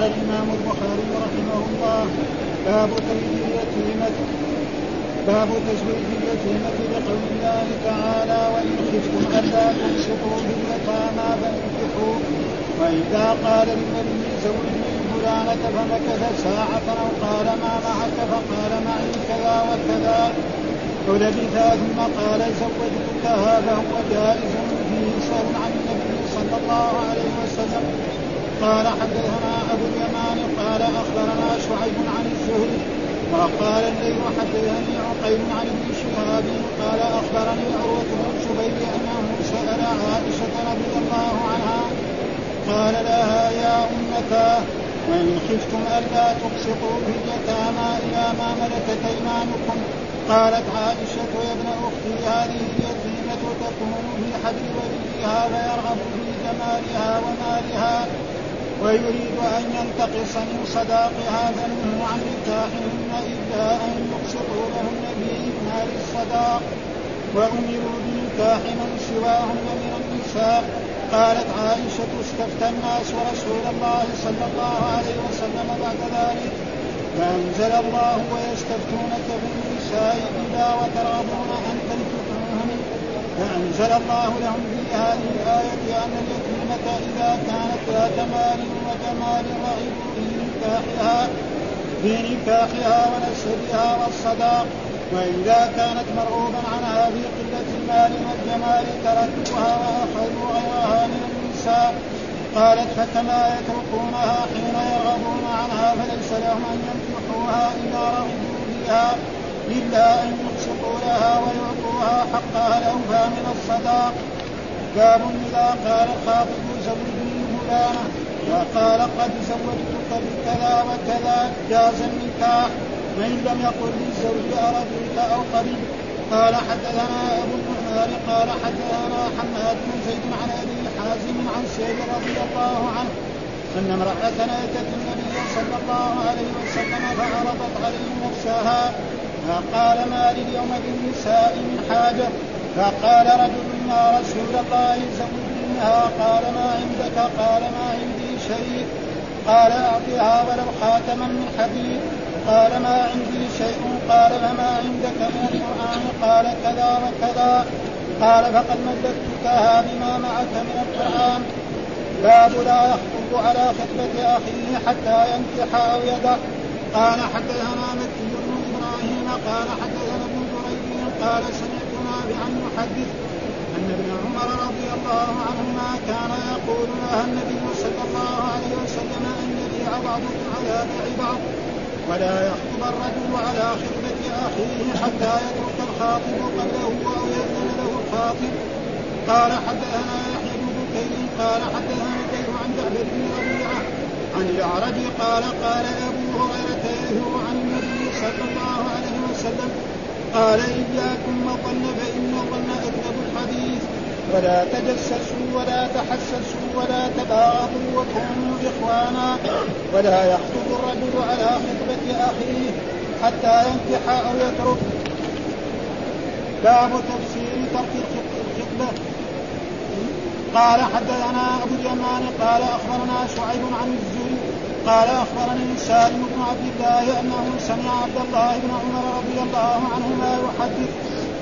قال الإمام البخاري رحمه الله باب تزويج اليتيمة باب تزويج اليتيمة بقول الله تعالى وإن خفتم ألا تنشطوا باليتامى فانكحوا وإذا قال للنبي زوجني فلانة فمكث ساعة أو قال ما معك فقال معي كذا وكذا فلبث ثم قال زوجتكها فهو جائز فيه سهل عن النبي صلى الله عليه وسلم قال حدثنا أبو اليمان قال أخبرنا شعيب عن الزهري وقال الليل حدثني عقيل عن ابن شهاب قال أخبرني عروة بن الزبير أنه سأل عائشة رضي الله عنها قال لها يا امتاه وإن خفتم ألا تقسطوا في اليتامى إلى ما ملكت أيمانكم قالت عائشة يا ابن أختي هذه اليتيمه تكون في حبل وليها فيرغب في جمالها ومالها ويريد أن ينتقص من صداقها فمنه عن نكاحهن إلا أن يقسطوا لهن بإيمان الصداق. وأمروا بنكاح من سواهن من النساء. قالت عائشة استفتى الناس رسول الله صلى الله عليه وسلم بعد ذلك. فأنزل الله ويستفتونك في النساء إذا وترغبون أن تنكحوهن فأنزل الله لهم في هذه الآية أن اليتيمة إذا كانت ذات مال وجمال نكاحها في نكاحها ونسبها والصداق وإذا كانت مرغوبا عنها في قلة المال والجمال تركوها وأخذوا غيرها من النساء قالت فكما يتركونها حين يرغبون عنها فليس لهم أن ينكحوها إذا رغبوا فيها إلا أن يقسطوا لها ويعطوها حقها الأوفى من الصداق. باب إذا قال الخاطب زوجني فلانة وقال قد زوجتك بكذا وكذا جاز النكاح. وإن لم يقل للزوج أرضيت أو قريب. قال حدثنا أبو النهار قال حدثنا حماد بن زيد عن أبي حازم عن سيد رضي الله عنه أن امرأة أتت النبي صلى الله عليه وسلم فعرضت عليه نفسها. فقال ما لي اليوم بالنساء من حاجة؟ فقال رجل يا رسول الله زوجنيها قال ما عندك؟ قال ما عندي شيء. قال أعطها ولو خاتما من حديد. قال ما عندي شيء. قال فما عندك من القرآن؟ قال كذا وكذا. قال فقد مددتكها بما معك من القرآن. باب لا يخطب على خطبة أخيه حتى ينكح أو يدع قال حدثنا مكي قال حدثنا ابن جريج قال سمعت نافعا يحدث أن ابن عمر رضي الله عنهما كان يقول نهى النبي صلى الله عليه وسلم إن يبيع بعضكم على بيع بعض ولا يخطب الرجل على خطبة أخيه حتى يترك الخاطب قبله أو يأذن له الخاطب. قال حدثنا يحيى بن بكير قال حدثنا كيف عن جعفر بن ربيعة عن الأعرج قال قال أبو هريرة يذهب عن النبي صلى الله عليه وسلم قال إياكم الظن فإن الظن أكذب الحديث. ولا تجسسوا ولا تحسسوا ولا تباغضوا وكونوا إخوانا. ولا يخطب الرجل على خطبة أخيه حتى ينكح أو يترك. باب تفسير ترك الخطبة. قال حدثنا أبو اليمان قال أخبرنا شعيب عن الزهري قال أخبرني سالم بن عبد الله أنه سمع عبد الله بن عمر رضي الله عنهما يحدث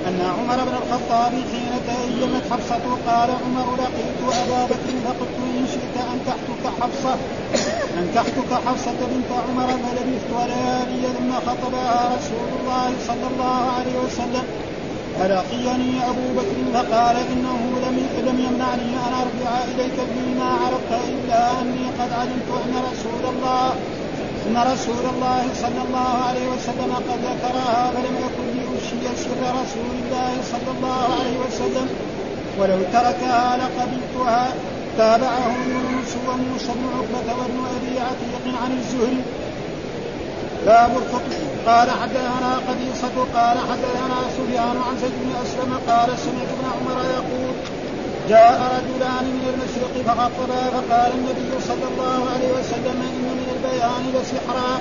أن عمر بن الخطاب حين تأيمت حفصة قال عمر لقيت أبا بكر فقلت إن شئت انكحتك حفصة انكحتك حفصة بنت عمر فلبثت ليالي ثم خطبها رسول الله صلى الله عليه وسلم فلقيني أبو بكر فقال إنه لم لم يمنعني أن ارجع إليك فيما عرفت إلا أني قد علمت أن رسول الله أن رسول الله صلى الله عليه وسلم قد ذكرها فلم يكن لأشي سر رسول الله صلى الله عليه وسلم. ولو تركها لقبلتها تابعه يونس وموسى بن عقبة وابن أبي عتيق عن الزهري. باب الخطب قال حدثنا قبيصة قال حدثنا سفيان عن زيد بن أسلم قال سمعت ابن عمر يقول جاء رجلان من المشرق فخطبا فقال النبي صلى الله عليه وسلم إن من البيان لسحرا.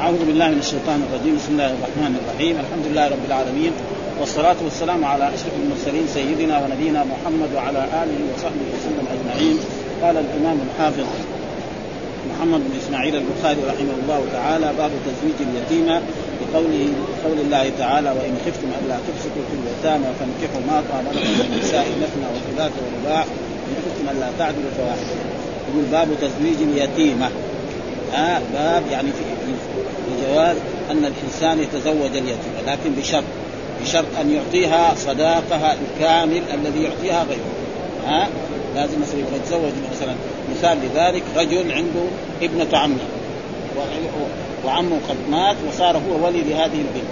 أعوذ بالله من الشيطان الرجيم. بسم الله الرحمن الرحيم. الحمد لله رب العالمين. والصلاة والسلام على أشرف المرسلين سيدنا ونبينا محمد وعلى آله وصحبه وسلم أجمعين. قال الإمام الحافظ محمد بن إسماعيل البخاري رحمه الله تعالى باب تزويج اليتيمة بقوله قول الله تعالى وإن خفتم ألا تقسطوا في اليتامى فانكحوا ما طاب لكم من النساء مثنى وثلاث ورباع إن خفتم ألا تعدلوا فواحدة يقول باب تزويج اليتيمة. آه باب يعني في جواز أن الإنسان يتزوج اليتيمة لكن بشرط. بشرط أن يعطيها صداقها الكامل الذي يعطيها غيره. ها لازم مثلا يتزوج مثلا مثال لذلك رجل عنده ابنة عمة. وعمه قد مات وصار هو ولي لهذه البنت.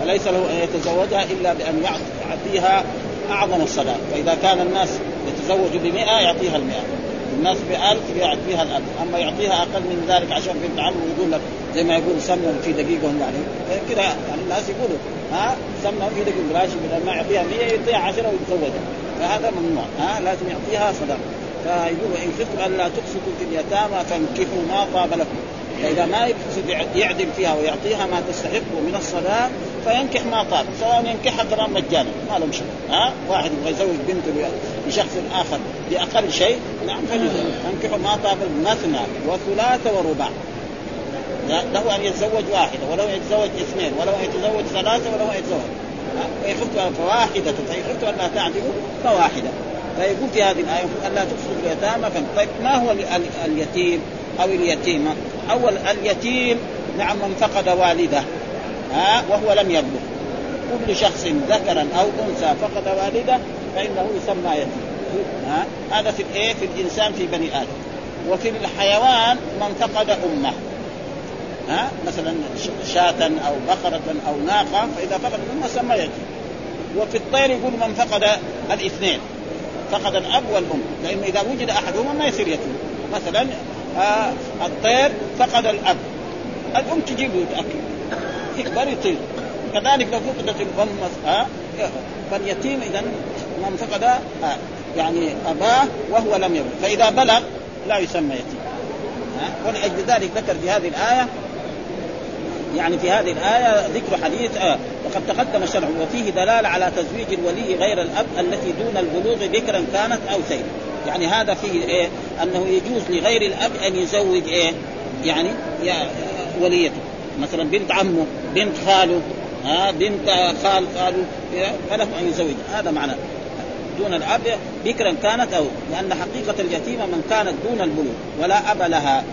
فليس له أن يتزوجها إلا بأن يعطيها أعظم الصداق. فإذا كان الناس يتزوج بمئة يعطيها المئة. الناس بألف يعطيها الألف. أما يعطيها أقل من ذلك عشان بنت عمه يقول لك زي ما يقول سمنه في دقيقهم يعني. كذا يعني الناس يقولوا ها؟ سمنه في دقيقة بلاش بدل ما يعطيها 100 يعطيها 10 ويتزوجها. فهذا ممنوع ها؟ لازم يعطيها صدقة فيقول إن خفتم ألا تقسطوا في اليتامى فانكحوا ما طاب لكم. فإذا ما يعدل فيها ويعطيها ما تستحق من الصلاة فينكح ما طاب سواء ينكحها كمان مجانا ما له مشكله ها؟ واحد يبغى يزوج بنته لشخص آخر بأقل شيء نعم فلينكح ما طاب مثنى وثلاث ورباع. له أن يتزوج واحدة ولو يتزوج اثنين ولو يتزوج ثلاثة ولو يتزوج. ويخف فواحدة فإن خفتم أن لا تعدلوا فواحدة. فيقول في هذه الآية ألا تفسدوا اليتامى طيب ما هو اليتيم أو اليتيمة؟ أول اليتيم نعم من فقد والده ها وهو لم يبلغ كل شخص ذكرا أو أنثى فقد والده فإنه يسمى يتيم. ها هذا في الإيه؟ في الإنسان في بني آدم. وفي الحيوان من فقد أمه. ها مثلا شاة أو بقرة أو ناقة فإذا فقد الامه سمى يتيم. وفي الطير يقول من فقد الاثنين فقد الأب والأم لأنه إذا وجد أحدهما ما يصير يتيم. مثلا آه الطير فقد الأب. الأم تجيب اكل يكبر يطير كذلك لو فقدت الام فاليتيم اذا من فقد آه يعني أباه وهو لم يبلغ. فإذا بلغ لا يسمى يتيم. ولأجل ذلك ذكر في هذه الآية يعني في هذه الآية ذكر حديث آه وقد تقدم شرعه وفيه دلالة على تزويج الولي غير الأب التي دون البلوغ ذكرا كانت أو سيد يعني هذا فيه إيه؟ أنه يجوز لغير الأب أن يزوج إيه؟ يعني وليته. مثلا بنت عمه بنت خاله ها بنت خال خاله فله أن يزوج هذا معناه دون الأب بكرا كانت أو لأن حقيقة اليتيمه من كانت دون البلوغ ولا أب لها.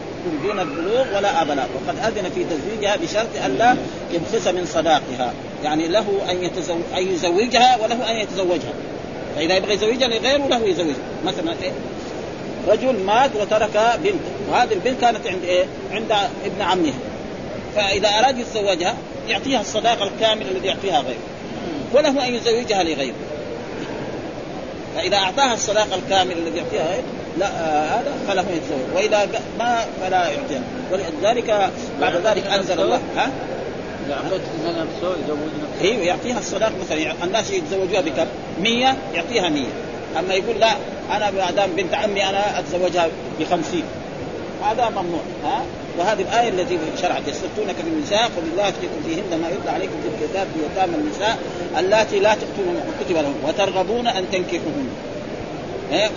دون البلوغ ولا أب لها وقد أذن في تزويجها بشرط أن لا يبخس من صداقها. يعني له أن يتزوج أن يزوجها وله أن يتزوجها. فإذا يبغى يزوجها لغيره له يزوجها مثلا إيه؟ رجل مات وترك بنت. وهذه البنت كانت عند إيه؟ عند ابن عمها فإذا أراد يتزوجها يعطيها الصداقة الكاملة الذي يعطيها غيره. وله أن يزوجها لغيره. فإذا أعطاها الصداقة الكاملة الذي يعطيها غيره لا آه هذا فله يتزوج. وإذا ما فلا يعطيها. ولذلك بعد ذلك أنزل الله. ها؟ أيوه يعطيها الصداقه مثلا الناس يتزوجوها بكم؟ 100 يعطيها 100 أما يقول لا أنا ما دام بنت عمي أنا أتزوجها ب 50 هذا ممنوع ها؟ وهذه الآية التي شرعت. يستفتونك في النساء قل الله يفتيكم فيهن ما يتلى عليكم في الكتاب في يتامى النساء اللاتي لا تؤتون ما كتب لهم. وترغبون أن تنكحوهن؟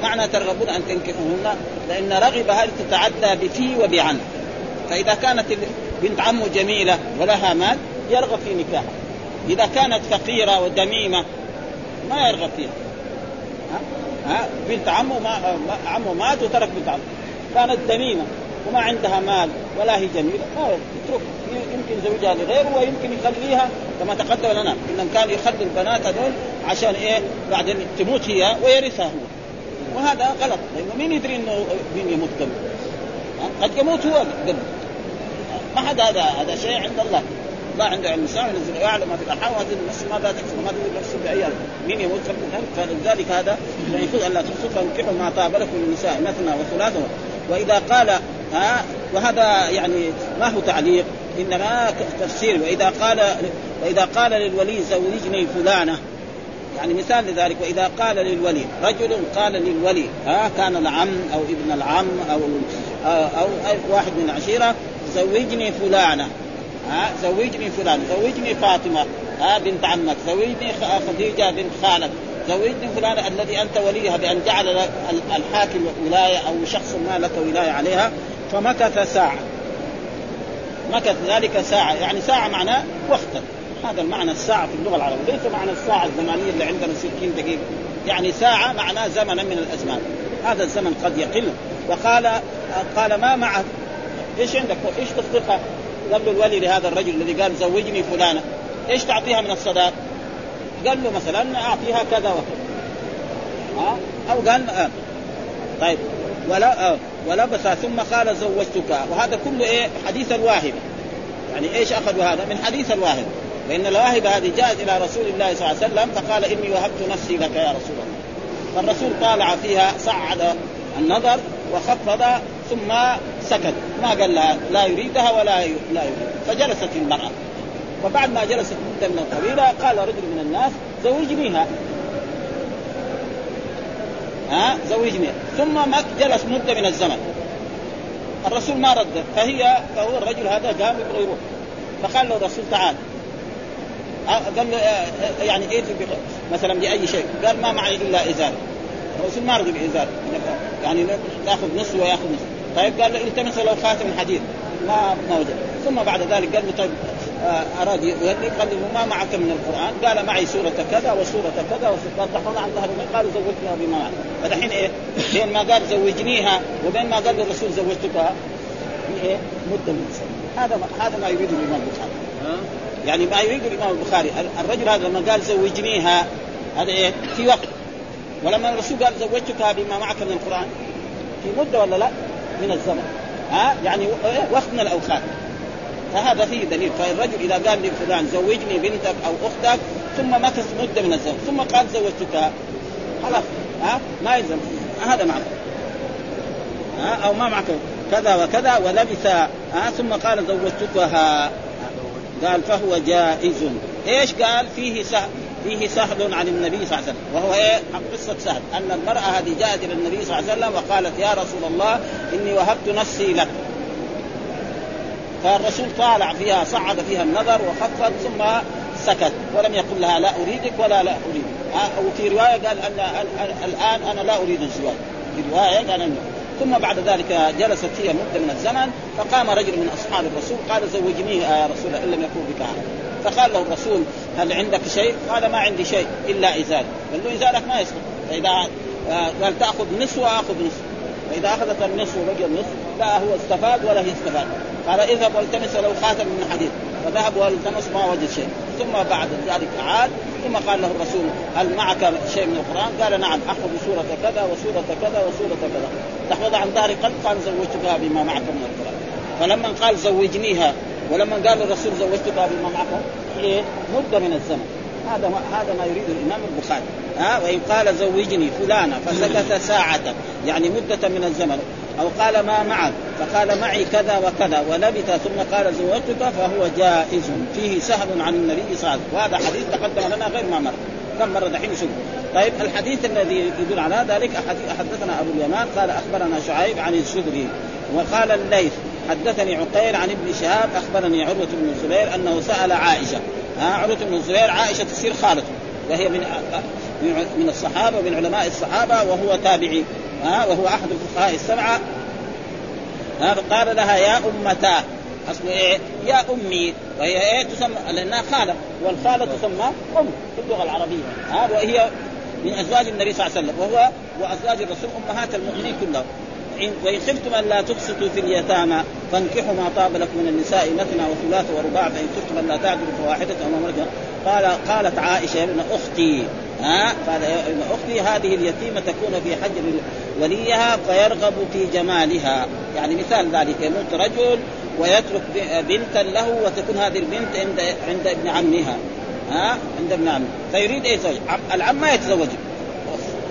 معنى ترغبون أن تنكحوهن لأن رغب هذه تتعدى بفي وبعن. فإذا كانت بنت عمه جميلة ولها مال يرغب في نكاحها. إذا كانت فقيرة ودميمة ما يرغب فيها. ها؟ ها؟ بنت عمه ما عمه مات وترك بنت عمه. كانت دميمة وما عندها مال ولا هي جميلة. ما يترك يمكن زوجها لغيره ويمكن يخليها كما تقدم لنا. انهم كانوا يخلوا البنات هذول عشان إيه؟ بعدين تموت هي ويرثها هو. وهذا غلط. لأنه مين يدري إنه مين يموت قبل قد يموت هو قبل ما حد هذا هذا شيء عند الله. ما عنده علم. الساعة ينزل يعلم ما في الأرحام. وهذه النفس ماذا تكسب وما تدري نفس بعيال مين يموت؟ قبل فلذلك هذا يقول الله تكسب فانكحوا ما طاب لكم من النساء مثنى وثلاثه وإذا قال ها؟ وهذا يعني ما هو تعليق. إنما تفسير. وإذا قال وإذا قال للولي زوجني فلانة. يعني مثال لذلك. وإذا قال للولي. رجل قال للولي ها؟ كان العم أو ابن العم أو أو, أو واحد من العشيرة. زوجني فلانة. ها زوجني فلان زوجني فاطمة. ها بنت عمك. زوجني خديجة بنت خالك زوجني فلان الذي أنت وليها بأن جعل الحاكم ولاية أو شخص ما لك ولاية عليها فمكث ساعة. مكث ذلك ساعة. يعني ساعة معناه وقتا هذا المعنى الساعة في اللغة العربية. ليس معنى الساعة الزمانيه اللي عندنا 60 دقيقة. يعني ساعة معناه زمنا من الأزمان. هذا الزمن قد يقل. وقال قال ما معك إيش عندك؟ إيش تصدقها؟ قال له الولي لهذا الرجل الذي قال زوجني فلانة. إيش تعطيها من الصداق؟ قال له مثلا أعطيها كذا وكذا. ها؟ أو قال آه. طيب. ولا آه. ولبس ثم قال زوجتك. وهذا كله إيه؟ حديث الواهبة. يعني إيش اخذوا هذا؟ من حديث الواهبة. فإن الواهبة هذه جاءت إلى رسول الله صلى الله عليه وسلم فقال إني وهبت نفسي لك يا رسول الله. فالرسول طالع فيها صعد النظر وخفض ثم سكت. ما قال لها لا يريدها ولا لا يريد. فجلست المرأة. وبعد ما جلست مدة من الطويلة قال رجل من الناس زوجنيها ها؟ زوجني. ثم جلس مدة من الزمن. الرسول ما رد. فهي فهو الرجل هذا قام يبغى يروح. فقال له الرسول تعال. قال له يعني إيه مثلا بأي شيء. قال ما معي إلا إزار. الرسول ما رضي بإزار. يعني يأخذ نصف ويأخذ نصف طيب قال له التمس له خاتم حديد. ما ما وجد. ثم بعد ذلك قال له طيب آه أراد يولي قال له ما معك من القرآن. قال معي سورة كذا وسورة كذا قال تحفظ عن ظهر قالوا زوجتها بما معك فدحين إيه بين ما قال زوجنيها وبين ما قال الرسول زوجتك إيه مدة من سنة. هذا هذا ما يريده الإمام البخاري. يعني ما يريد الإمام البخاري. الرجل هذا لما قال زوجنيها هذا إيه في وقت. ولما الرسول قال زوجتك بما معك من القرآن في مدة ولا لا؟ من الزمن. ها؟ يعني إيه؟ وقت من الاوقات فهذا فيه دليل. فالرجل إذا قال لفلان زوجني بنتك أو أختك ثم مكث مدة من الزمن ثم قال زوجتك خلاص ها؟ ما يلزم. هذا معنى. ها؟ أو ما معك كذا وكذا ولبث ها؟ ثم قال زوجتكها. قال فهو جائز. إيش قال؟ فيه سهل فيه سهل عن النبي صلى الله عليه وسلم. وهو إيه؟ قصة سهل. أن المرأة هذه جاءت إلى النبي صلى الله عليه وسلم وقالت يا رسول الله إني وهبت نفسي لك. فالرسول طالع فيها صعد فيها النظر وخفض ثم سكت. ولم يقل لها لا أريدك ولا لا أريد. وفي رواية قال أن الآن أنا لا أريد الزواج. في رواية قال أن. ثم بعد ذلك جلست هي مدة من الزمن فقام رجل من أصحاب الرسول قال زوجنيه يا رسول الله إن لم يكن بك فقال له الرسول هل عندك شيء؟ قال ما عندي شيء إلا ازار قال له ازارك ما يسقط فإذا آه، قال تأخذ نصف وأخذ نصف. فإذا أخذت النصف وبقي النصف لا هو استفاد ولا هي استفاد. قال اذهب والتمس له خاتم من حديد. فذهب والتمس ما وجد شيء. ثم بعد ذلك عاد ثم قال له الرسول هل معك شيء من القرآن؟ قال نعم أخذ سورة كذا وسورة كذا وسورة كذا. تحفظ عن ظهر قلب قال زوجتها بما معك من القرآن. فلما قال زوجنيها ولما قال الرسول زوجتها بما معك إيه؟ مدة من الزمن. هذا ما هذا ما يريده الإمام البخاري. ها؟ وإن قال زوجني فلانه فسكت ساعة. يعني مدة من الزمن. أو قال ما معك فقال معي كذا وكذا ولبث ثم قال زوجتك فهو جائز. فيه سهل عن النبي صلى الله عليه وسلم. وهذا حديث تقدم لنا غير ما مر. كم مره دحين؟ شوف. طيب الحديث الذي يدل على ذلك حدثنا أبو اليمان قال أخبرنا شعيب عن الزهري وقال الليث حدثني عقيل عن ابن شهاب أخبرني عروة بن الزبير أنه سأل عائشة. ها عروة بن الزبير عائشة تصير خالته. وهي من من الصحابة ومن علماء الصحابة وهو تابعي. ها وهو أحد الفقهاء السبعة. ها فقال لها يا أمتا. اصله إيه؟ يا أمي. وهي إيه؟ تسمى لأنها خالة. والخالة تسمى أم في اللغة العربية. ها وهي من أزواج النبي صلى الله عليه وسلم. وهو وأزواج الرسول أمهات المؤمنين كلهم. وإن خفتم أن لا تقسطوا في اليتامى فانكحوا ما طاب لكم من النساء مثنى وثلاث ورباع فإن خفتم أن لا تعدلوا فواحده أو ما قال قالت عائشة يا ابن أختي ها؟ قال يا ابن أختي هذه اليتيمة تكون في حجر وليها فيرغب في جمالها. يعني مثال ذلك يموت رجل ويترك بنتا له وتكون هذه البنت عند عند ابن عمها. ها؟ عند ابن عمه. فيريد إيه يتزوج. العم ما يتزوج.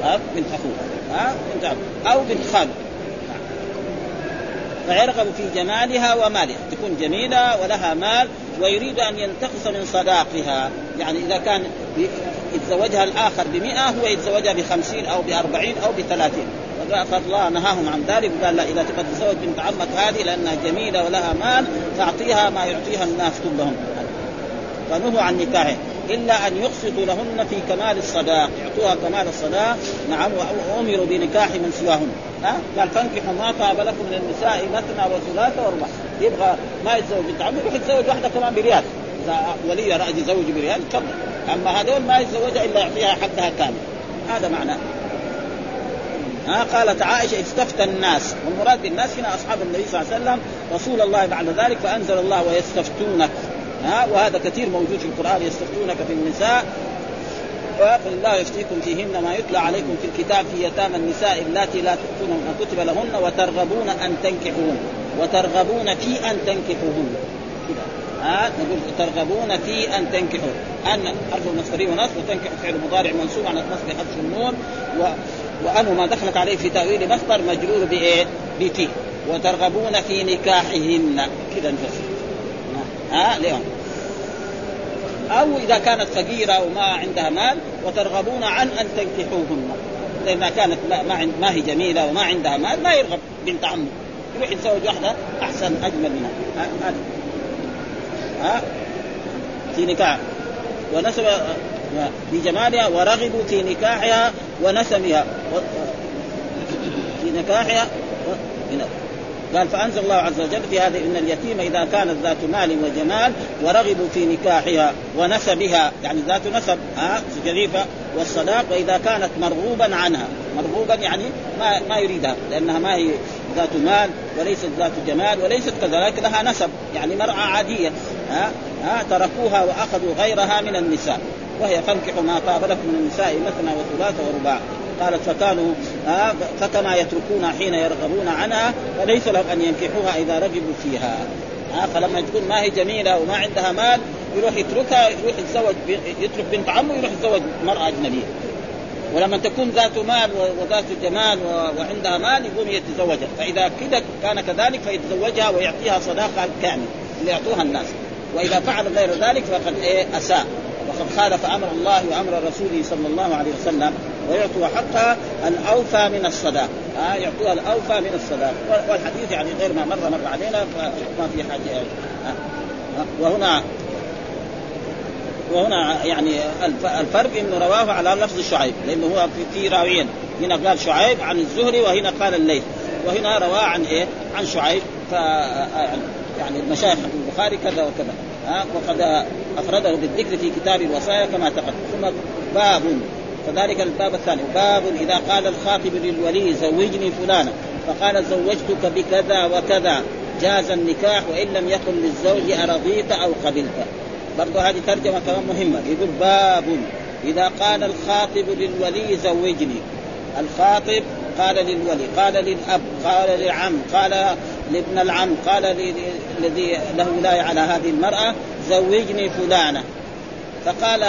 ها بنت أخوه. ها؟ بنت عم أو بنت خاله فيرغب في جمالها ومالها تكون جميلة ولها مال ويريد أن ينتقص من صداقها. يعني إذا كان يتزوجها الآخر بمئة هو يتزوجها بخمسين أو بأربعين أو بثلاثين. فالله نهاهم عن ذلك. وقال لا إذا تبغى تتزوج بنت عمك هذه لأنها جميلة ولها مال فأعطيها ما يعطيها الناس كلهم. فنهوا عن نكاحه. إلا أن يقسطوا لهن في كمال الصداق. يعطوها كمال الصداق. نعم وأمروا بنكاح من سواهن. ها؟ قال فانكحوا ما طاب لكم من النساء مثنى وثلاث ورباع يبغى ما يتزوج. بنت عمه يروح يتزوج واحدة كمان بريال. إذا ولي راى يزوج بريال تفضل أما هذول ما يتزوجها إلا يعطيها حقها كامل. هذا معناه ها؟ قالت عائشة استفتى الناس. والمراد بالناس هنا أصحاب النبي صلى الله عليه وسلم رسول الله بعد ذلك فأنزل الله ويستفتونك. ها؟ وهذا كثير موجود في القرآن يستفتونك في النساء فقل الله يفتيكم فيهن ما يتلى عليكم في الكتاب في يتامى النساء اللاتي لا تؤتون ما كتب لهن وترغبون أن تنكحوهن. وترغبون في أن تنكحوهن. ها؟ نقول ترغبون في أن تنكحوا أن حرف المصدري ونصب وتنكح فعل مضارع منصوب على نصب حذف النون. و... وأنه ما دخلت عليه في تأويل مصدر مجرور بإيه؟ بتي وترغبون في نكاحهن. كذا نفسر ها؟ اليوم أو إذا كانت فقيره وما عندها مال وترغبون عن أن تنكحوهن. لانها كانت ما ما هي جميلة وما عندها مال ما يرغب بنت عمه. يروح يتزوج واحدة أحسن أجمل منها. ها ها. في نكاح. ونسب في جمالها ورغبوا في نكاحها ونسمها. في نكاحها قال فأنزل الله عز وجل في هذه إن اليتيم إذا كانت ذات مال وجمال ورغبوا في نكاحها ونسبها يعني ذات نسب ها شريفه والصداق وإذا كانت مرغوبا عنها. مرغوبا يعني ما ما يريدها لأنها ما هي ذات مال وليست ذات جمال وليست كذلك لها نسب يعني مرأة عادية ها ها تركوها وأخذوا غيرها من النساء. وهي فانكحوا ما طاب لكم من النساء مثنى وثلاث ورباع. قالت فكانوا آه فكما يتركون حين يرغبون عنها فليس لهم أن ينكحوها إذا رغبوا فيها. آه فلما تكون ما هي جميلة وما عندها مال يروح يتركها يروح يتزوج يترك بنت عمه يروح يتزوج مرأة أجنبية. ولما تكون ذات مال وذات جمال وعندها مال يقوم يتزوجها. فإذا كذا كان كذلك فيتزوجها ويعطيها صداقة كامل اللي يعطوها الناس. وإذا فعل غير ذلك فقد إيه أساء. وقد خالف أمر الله وأمر رسوله صلى الله عليه وسلم. ويعطوا حقها الأوفى من الصداق آه يعطوها الأوفى من الصداق والحديث يعني غير ما مر مر علينا فما في حاجة آه. آه. وهنا وهنا يعني الفرق إنه رواه على لفظ شعيب لأنه هو في راويين هنا قال شعيب عن الزهري وهنا قال الليث وهنا رواه عن إيه؟ عن شعيب ف يعني المشايخ البخاري كذا وكذا ها وقد افرده بالذكر في كتاب الوصايا كما تقدم ثم باب فذلك الباب الثاني. باب إذا قال الخاطب للولي زوجني فلانا. فقال زوجتك بكذا وكذا. جاز النكاح وإن لم يكن للزوج أرضيت أو قبلت. برضو هذه ترجمة كمان مهمة. يقول باب إذا قال الخاطب للولي زوجني. الخاطب قال للولي قال للأب قال للعم قال لابن العم قال الذي له ولاية على هذه المرأة زوجني فلانه فقال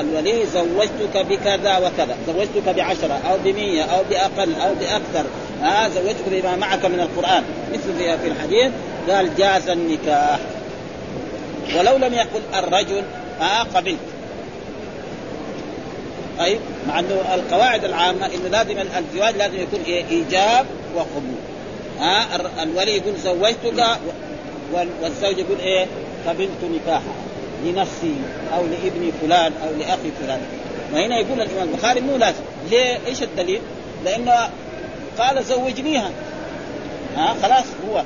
الولي زوجتك بكذا وكذا زوجتك بعشرة أو بمية أو بأقل أو بأكثر ها آه زوجتك بما معك من القرآن. مثل في الحديث قال جاز النكاح. ولو لم يقل الرجل ها آه قبلت. أي مع أنه القواعد العامة أنه لازم الزواج لازم يكون إيه؟ إيجاب وقبول. ها آه الولي يقول زوجتك والزوج يقول إيه؟ قبلت نكاحها لنفسي أو لابن فلان أو لأخي فلان. وهنا يقول الإمام البخاري مو لازم. ليه؟ إيش الدليل؟ لأنه قال زوجنيها. ها خلاص هو.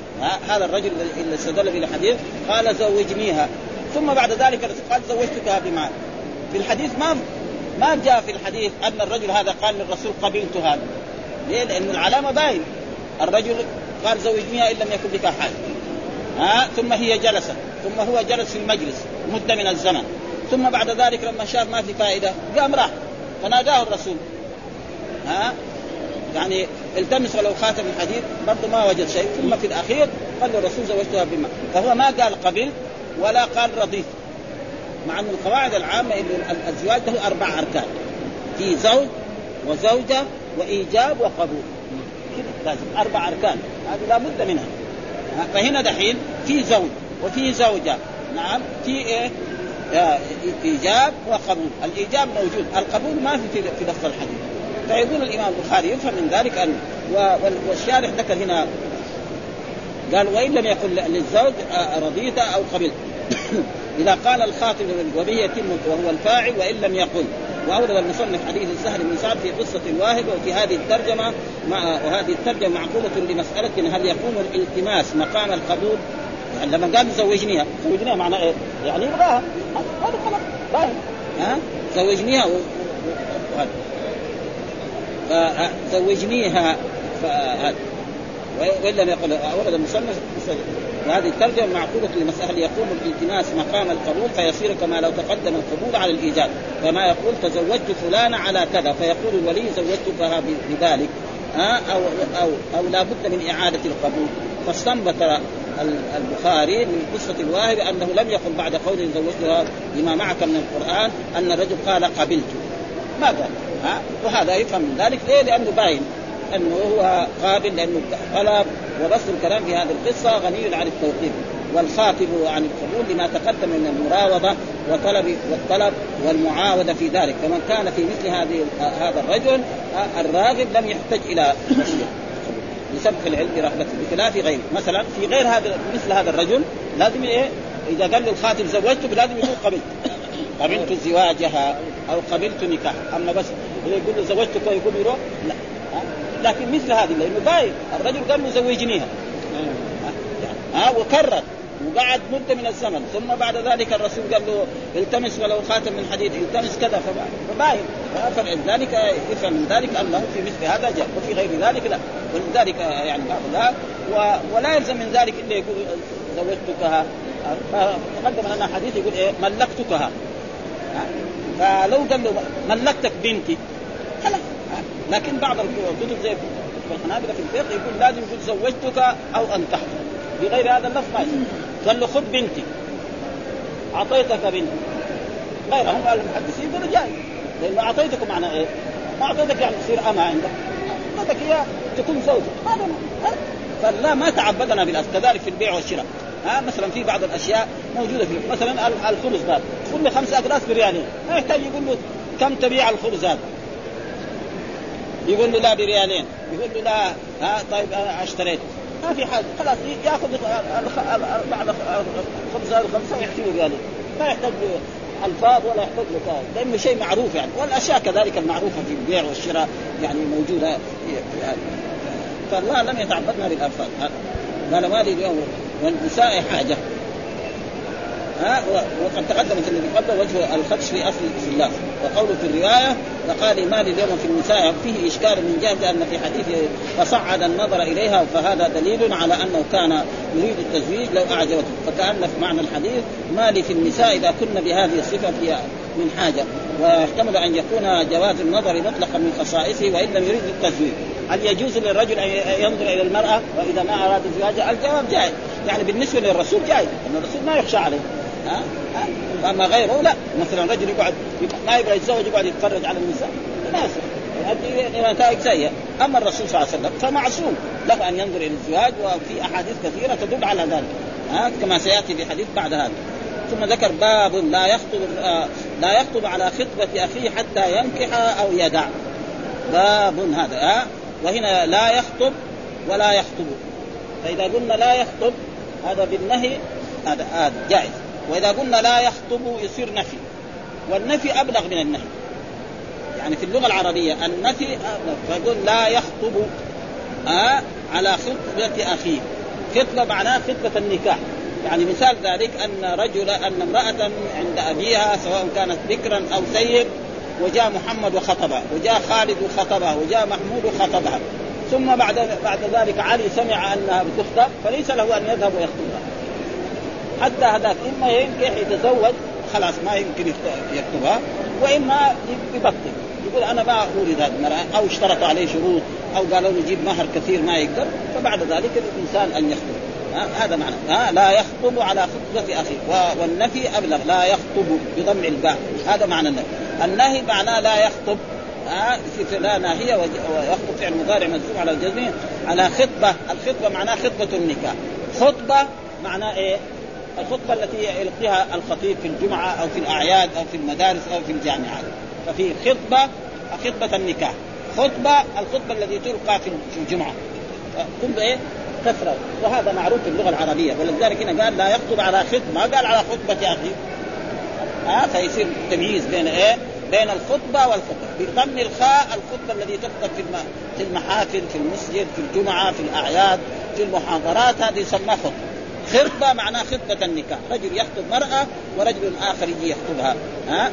هذا الرجل اللي استدل بالحديث قال زوجنيها. ثم بعد ذلك قال زوجتكها بمال. في الحديث ما ما جاء في الحديث أن الرجل هذا قال للرسول قبلت هذا. ليه؟ لأن العلامة باين. الرجل قال زوجنيها إن لم يكن بك حال ها ثم هي جلست. ثم هو جلس في المجلس مدة من الزمن. ثم بعد ذلك لما شاف ما في فائدة قام راح فناداه الرسول. ها؟ يعني التمس ولو خاتم الحديد برضه ما وجد شيء. ثم في الأخير قال الرسول زوجتها بما. فهو ما قال قبل ولا قال رضيت مع أن القواعد العامة ان الزواج له أربع أركان. في زوج وزوجة وإيجاب وقبول. لازم أربع أركان. هذه لابد منها. فهنا دحين في زوج. وفي زوجة. نعم. في إيه؟ إيجاب وقبول. الإيجاب موجود. القبول ما في في لفظ الحديث. فيقول الإمام البخاري يفهم من ذلك ان والشارح ذكر هنا قال وإن لم يكن للزوج رضيت أو قبلت. إذا قال الخاطب وبه يتم وهو الفاعل وإن لم يقل. وأورد المصنف حديث السهل بن سعد في قصة الواهب وفي هذه الترجمة مع وهذه الترجمة معقولة لمسألة هل يقوم الالتماس مقام القبول لما قال زوجنيها. زوجنيها معناه إيه؟ يعني يبغاها هذا خلاص باين ها؟ زوجنيها و... فزوجنيها فهذا وان لم يقل أورد المصنف وهذه الترجمة معقولة لمسألة يقوم الالتماس مقام القبول فيصير كما لو تقدم القبول على الايجاب كما يقول تزوجت فلان على كذا. فيقول الولي زوجتك بذلك. ها؟ أو أو أو لا بد من إعادة القبول. فاستنبط البخاري من قصة الواهب أنه لم يقل بعد قوله زوجتها بما معك من القرآن أن الرجل قال قبلت. ما قال ها؟ وهذا يفهم من ذلك. ليه؟ لأنه باين أنه هو قابل لأنه طلب ورسم الكلام في هذه القصة غني عن التوقيف والخاطب عن القبول لما تقدم من المراوضة وطلب والطلب والمعاودة في ذلك. فمن كان في مثل هذه هذا الرجل الراغب لم يحتج إلى لسبق العلم برغبته بخلاف غيره. مثلا في غير هذا مثل هذا الرجل لازم إيه؟ إذا قال له الخاتم زوجته لازم يقول قبلت. قبلت زواجها أو قبلت نكاح. أما بس إذا يقول له زوجتك يقول يروح؟ لا. لكن مثل هذه لأنه باين الرجل قال له زوجنيها ها؟ وكرر. وقعد مدة من الزمن. ثم بعد ذلك الرسول قال له التمس ولو خاتم من حديد. التمس كذا فباين فلذلك يفهم من ذلك أنه في مثل هذا جاء وفي غير ذلك لا. ولذلك يعني بعض لا ولا يلزم من ذلك إلا يقول زوجتكها. تقدم لنا حديث يقول إيه؟ ملكتكها. فلو قال له ملكتك بنتي. خلاص. لكن بعض الكتب زي الحنابلة في الفقه يقول لازم يقول زوجتك أو أنكحتك. بغير هذا اللفظ ما قال له خذ بنتي. أعطيتك بنتي. غيرهم المحدثين يقولوا جاي لأنه اعطيتك معنى إيه؟ ما أعطيتك يعني تصير اما عندك. أعطيتك اياه تكون زوجة. هذا فلا ما تعبدنا بالأصل. كذلك في البيع والشراء. ها مثلا في بعض الأشياء موجودة في مثلا الخبز هذا كل خمسة اقراص بريالين ما يحتاج يقول له كم تبيع الخبز هذا؟ يقول له لا بريالين. يقول له لا. ها طيب أنا اشتريت. ما في حاجة. خلاص ياخذ بعض الخبز هذا الخمسه ويحسبه ريالين ما يحتاج ألفاظ ولا يحتاج لكلام لأنه شيء معروف يعني. والأشياء كذلك المعروفة في البيع والشراء يعني موجودة فالله لم يتعبدنا بالألفاظ. قال ما لي اليوم والنساء حاجة. ها وقد في الذي قبل وجه الخدش في أصل في الله. وقوله في الرواية فقال مال اليوم في النساء فيه إشكال من جهة لأن في حديث فصعد النظر إليها فهذا دليل على أنه كان يريد التزويج لو أعجبته. فكأن في معنى الحديث مالي في النساء إذا كن بهذه الصفة في من حاجة. ويحتمل أن يكون جواز النظر مطلقا من خصائصه وإن لم يريد التزويج. هل يجوز للرجل أن ينظر إلى المرأة؟ وإذا ما أراد زواجها الجواب جائز. يعني بالنسبة للرسول جائز. ان الرسول ما يخشى عليه. ها؟ أما غيره لا. مثلا رجل يقعد ما يبغى يتزوج يقعد يتفرج على النساء ما يؤدي إلى نتائج سيئة. أما الرسول صلى الله عليه وسلم فمعصوم. له أن ينظر إلى الزواج وفي أحاديث كثيرة تدل على ذلك ها؟ كما سيأتي في حديث بعد هذا. ثم ذكر باب لا يخطب آه لا يخطب على خطبة أخيه حتى ينكح أو يدع. باب هذا ها؟ وهنا لا يخطب ولا يخطب. فإذا قلنا لا يخطب هذا بالنهي هذا هذا جائز. وإذا قلنا لا يخطب يصير نفي والنفي أبلغ من النهي. يعني في اللغة العربية النفي أبلغ فيقول لا يخطب آه على خطبة أخيه. خطبة معناه خطبة النكاح. يعني مثال ذلك أن رجل أن امرأة عند أبيها سواء كانت بكرا أو سيب وجاء محمد وخطبها وجاء خالد وخطبها وجاء محمود وخطبها. ثم بعد بعد ذلك علي سمع أنها بتخطب فليس له أن يذهب ويخطبها. حتى هذاك. إما ينكح يتزوج خلاص ما يمكن يكتبها وإما يبطل. يقول أنا ما أريد هذه المرأة. أو اشترط عليه شروط أو قالوا له جيب مهر كثير ما يقدر فبعد ذلك الإنسان أن يخطب. هذا معنى. ها؟ لا يخطب على خطبة أخيه. والنفي أبلغ. لا يخطب بضم الباء. هذا معنى النفي. النهي معناه لا يخطب. ها؟ في لا ناهية. ويخطب فعل مضارع منصوب على الجزم على خطبة. الخطبة معناه خطبة النكاح. خطبة معناه إيه؟ الخطبة التي يلقيها الخطيب في الجمعة أو في الأعياد أو في المدارس أو في الجامعات. ففي خطبة خطبة النكاح. خطبة الخطبة التي تلقى في الجمعة. كل إيه كثره وهذا معروف في اللغة العربية. ولذلك هنا قال لا يخطب على خطبة. ما قال على خطبة يا أخي. ها؟ فيصير تمييز بين إيه؟ بين الخطبة والخطبة. بضم الخاء الخطبة الذي تخطب في في المحافل في المسجد في الجمعة في الأعياد في المحاضرات هذه يسمى خطبة. خطبة معناه خطبة النكاح. رجل يخطب مرأة ورجل آخر يجي يخطبها. ها؟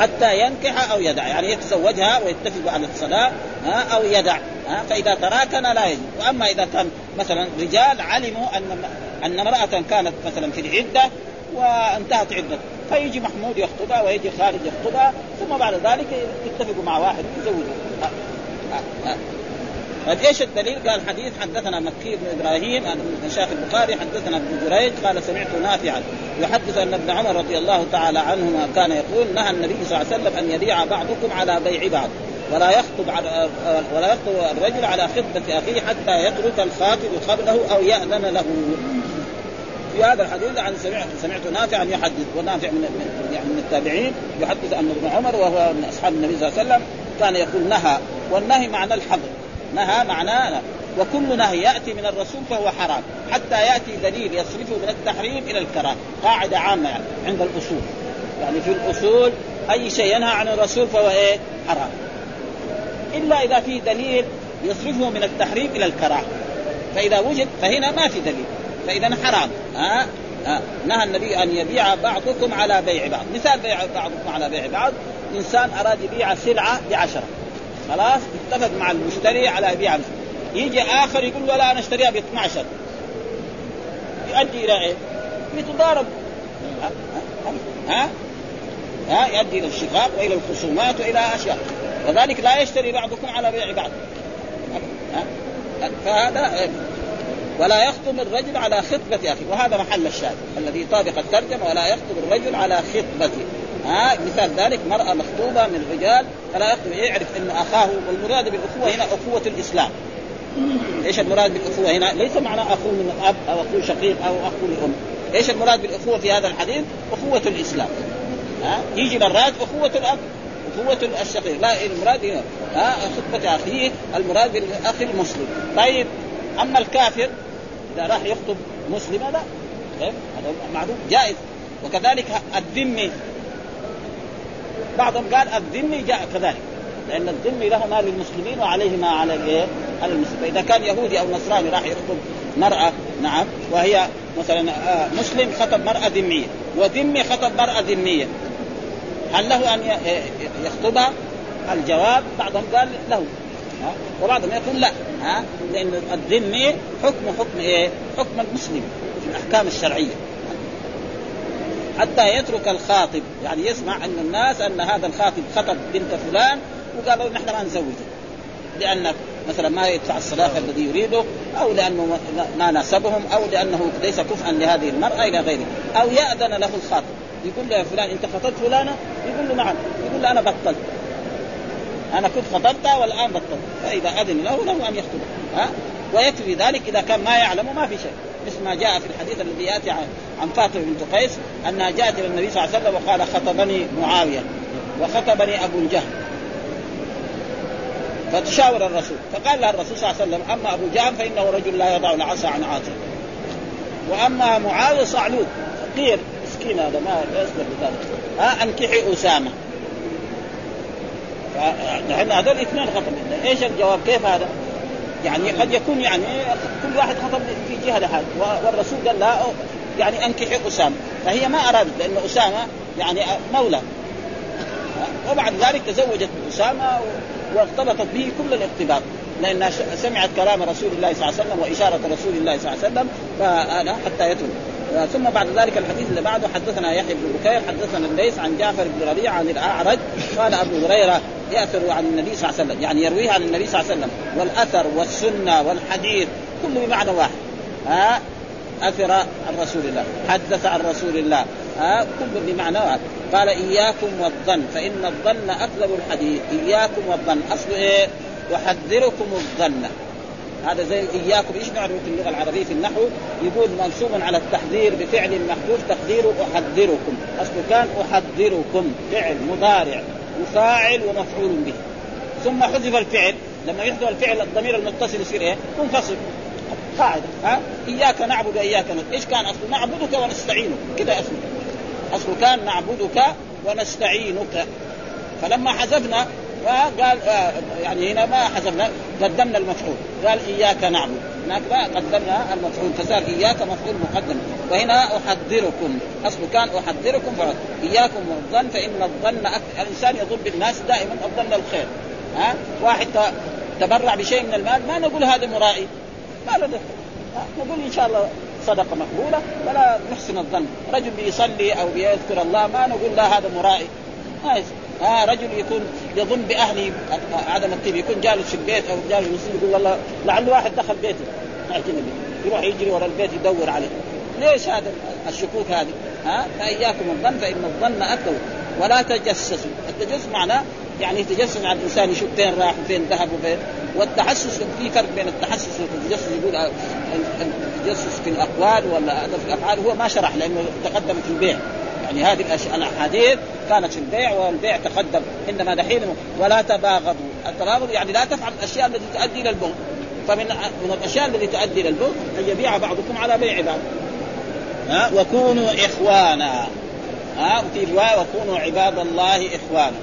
حتى ينكح أو يدع. يعني يتزوجها ويتفق على الصلاة أو يدع. ها؟ فإذا تراكن لا يجب وأما إذا كان مثلا رجال علموا أن أن امرأة كانت مثلا في العدة وانتهت عدته فيجي محمود يخطبها ويجي خالد يخطبها ثم بعد ذلك يتفقوا مع واحد يزوجوا طيب إيش الدليل؟ قال حديث حدثنا مكي بن إبراهيم من شيخ البخاري حدثنا ابن جريج قال سمعت نافعا يحدث أن ابن عمر رضي الله تعالى عنهما كان يقول نهى النبي صلى الله عليه وسلم أن يبيع بعضكم على بيع بعض ولا يخطب على ولا يخطب الرجل على خطبة أخيه حتى يترك الخاطب قبله أو يأذن له. في هذا الحديث عن سمعت سمعت نافعا يحدث ونافع من يعني من التابعين يحدث أن ابن عمر وهو من أصحاب النبي صلى الله عليه وسلم كان يقول نهى والنهي معنى الحظر نهى معناه وكل نهي يأتي من الرسول فهو حرام. حتى يأتي دليل يصرفه من التحريم إلى الكراهة. قاعدة عامة يعني عند الأصول. يعني في الأصول أي شيء ينهى عن الرسول فهو إيه؟ حرام. إلا إذا في دليل يصرفه من التحريم إلى الكراهة. فإذا وجد فهنا ما في دليل. فإذا حرام. ها؟ ها؟ نهى النبي أن يبيع بعضكم على بيع بعض. مثال بيع بعضكم على بيع بعض. إنسان أراد يبيع سلعة بعشرة. خلاص اتفق مع المشتري على يبيع يجي آخر يقول له لا أنا اشتريها ب 12 يؤدي إلى إيه؟ يتضارب ها؟ ها؟ يؤدي إلى الشقاق وإلى الخصومات وإلى أشياء. وذلك لا يشتري بعضكم على بيع بعض. ها؟ فهذا ولا يخطب الرجل على خطبة أخيه. وهذا محل الشاهد الذي يطابق الترجمة. ولا يخطب الرجل على خطبته. ها مثال ذلك مرأة مخطوبة من الرجال فلا يخطب يعرف أن أخاه والمراد بالأخوة هنا أخوة الإسلام إيش المراد بالأخوة هنا؟ ليس معنى اخوه من الاب أو اخوه شقيق أو اخوه للام. إيش المراد بالأخوة في هذا الحديث؟ أخوة الإسلام. ها؟ يجي مرات أخوة الأب أخوة الشقيق، لا المراد هنا ها خطبة أخيه المراد بالأخ المسلم. طيب أما الكافر إذا راح يخطب مسلم لا طيب هذا معروف جائز وكذلك الذمي بعضهم قال الذمي جاء كذلك لأن الذمي له ما للمسلمين وعليه ما على الإيه؟ على المسلمين، فإذا كان يهودي أو نصراني راح يخطب مرأة نعم وهي مثلا آه، مسلم خطب مرأة ذمية وذمي خطب مرأة ذمية هل له أن يخطبها؟ الجواب بعضهم قال له وبعضهم يقول لا ها لأن الذمي حكم حكم إيه؟ حكم المسلم في الأحكام الشرعية حتى يترك الخاطب. يعني يسمع ان الناس أن هذا الخاطب خطب بنت فلان وقالوا نحن ما نزوجه. لأن مثلا ما يدفع الصداقة الذي يريده أو لأنه ما ناسبهم أو لأنه ليس كفءا لهذه المرأة إلى غيره. أو يأذن له الخاطب. يقول له فلان أنت خطبت فلانة؟ يقول له نعم. يقول له أنا بطلت. أنا كنت خطبتها والآن بطلت. فإذا أذن له له أن يخطبها ها؟ ويكفي ذلك إذا كان ما يعلم ما في شيء. مثل ما جاء في الحديث الذي يأتي عن, فاطمة بنت قيس أنها جاءت إلى النبي صلى الله عليه وسلم وقال خطبني معاوية وخطبني أبو الجهل فتشاور الرسول فقال لها الرسول صلى الله عليه وسلم أما أبو جهل فإنه رجل لا يضع العصا عن عاتقه وأما معاوية صعلوك فقير مسكين هذا ما يصلح لذلك ها أنكحي أسامة. نحن هذول اثنين خطب إيش الجواب؟ كيف هذا؟ يعني قد يكون يعني كل واحد خطب في جهة لحاله. والرسول قال لا يعني أنكحي أسامة. فهي ما أرادت لأن أسامة يعني مولى. وبعد ذلك تزوجت بأسامة وارتبطت به كل الارتباط لانها سمعت كلام رسول الله صلى الله عليه وسلم وإشارة رسول الله صلى الله عليه وسلم فأنا حتى يترك. ثم بعد ذلك الحديث اللي بعده حدثنا يحيى بن بكير حدثنا الليث عن جعفر بن ربيعة عن الأعرج قال أبو هريرة يأثر عن النبي صلى الله عليه وسلم يعني يرويه عن النبي صلى الله عليه وسلم. والأثر والسنة والحديث كله بمعنى واحد. ها؟ أثر عن رسول الله حدث عن رسول الله ها؟ كله بمعنى واحد. قال إياكم والظن فإن الظن أكذب الحديث. إياكم والظن أصل إيه؟ أحذركم الظن. هذا زي إياكم إيش نعرف في اللغة العربية في النحو؟ يقول منصوب على التحذير بفعل محذوف تقديره أحذركم. اصله كان أحذركم فعل مضارع. وفاعل ومفعول به. ثم حذف الفعل. لما يحذف الفعل الضمير المتصل يصير إيه؟ منفصل. قاعدة. ها؟ إياك نعبد وإياك نستعين. إيش كان أصله؟ نعبدك ونستعينك. كذا أصله. أصله كان نعبدك ونستعينك. فلما حذفنا قال آه يعني هنا ما حذفنا قدمنا المفعول. قال إياك نعبد. هناك ما قدمنا المفعول. فصار إياك مفعول مقدم. وهنا احذركم اصله كان احذركم إياكم والظن فإن الظن الإنسان يظن بالناس دائما الظن الخير. ها؟ واحد تبرع بشيء من المال ما نقول هذا مرائي. ما له نقول إن شاء الله صدقة مقبولة ولا نحسن الظن. رجل بيصلي أو بيذكر الله ما نقول لا هذا مرائي. ما آه رجل يكون يظن بأهله عدم الطيب يكون جالس في البيت أو جالس في يقول والله لعل واحد دخل بيتي اعتني يروح يجري ورا البيت يدور عليه. ليش هذا الشكوك هذه؟ ها؟ فإياكم الظن فإن الظن أكثر ولا تجسسوا. التجسس معناه يعني يتجسس على الإنسان يشوف فين راح وفين ذهب وفين. والتحسس في فرق بين التحسس والتجسس يقول التجسس في الأقوال ولا في الأفعال هو ما شرح لأنه تقدم في البيع. يعني هذه الأحاديث كانت في البيع والبيع تقدم. إنما دحين ولا تباغضوا. التباغض يعني لا تفعل الأشياء التي تؤدي إلى البغض. فمن من الأشياء التي تؤدي إلى البغض أن يبيع بعضكم على بيع بعض. ها؟ وكونوا إخوانا. ها؟ وفي رواية وكونوا عباد الله إخوانا.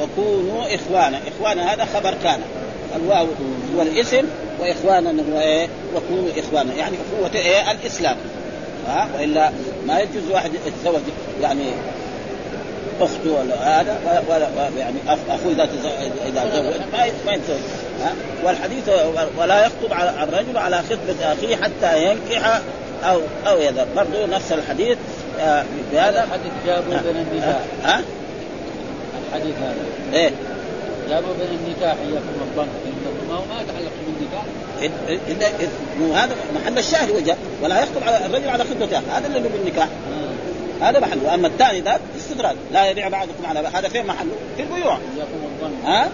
وكونوا إخوانا. إخوانا هذا خبر كان. الواو هو الاسم وإخوانا هو إيه؟ وكونوا إخوانا. يعني اخوه إيه؟ الإسلام. ها؟ والا ما يجوز واحد يتزوج يعني أخته ولا هذا ولا يعني أخوه إذا إذا تزوج ما ما يتزوج ها؟ والحديث ولا يخطب على الرجل على خطبة أخيه حتى ينكح أو أو يذر برضه نفس الحديث بهذا. الحديث جابوا بين النكاح. ها؟ الحديث هذا. إيه. جابوا بين النكاح اياكم الظن ما هو ما يتعلق بالنكاح. هذا محل الشاهد وجه. ولا يخطب على الرجل على خطبته. هذا اللي بالنكاح. هذا محله وأما الثاني ذا استدراج لا يبيع بعضكم على هذا فين محله؟ في البيوع. اياكم الظن. ها؟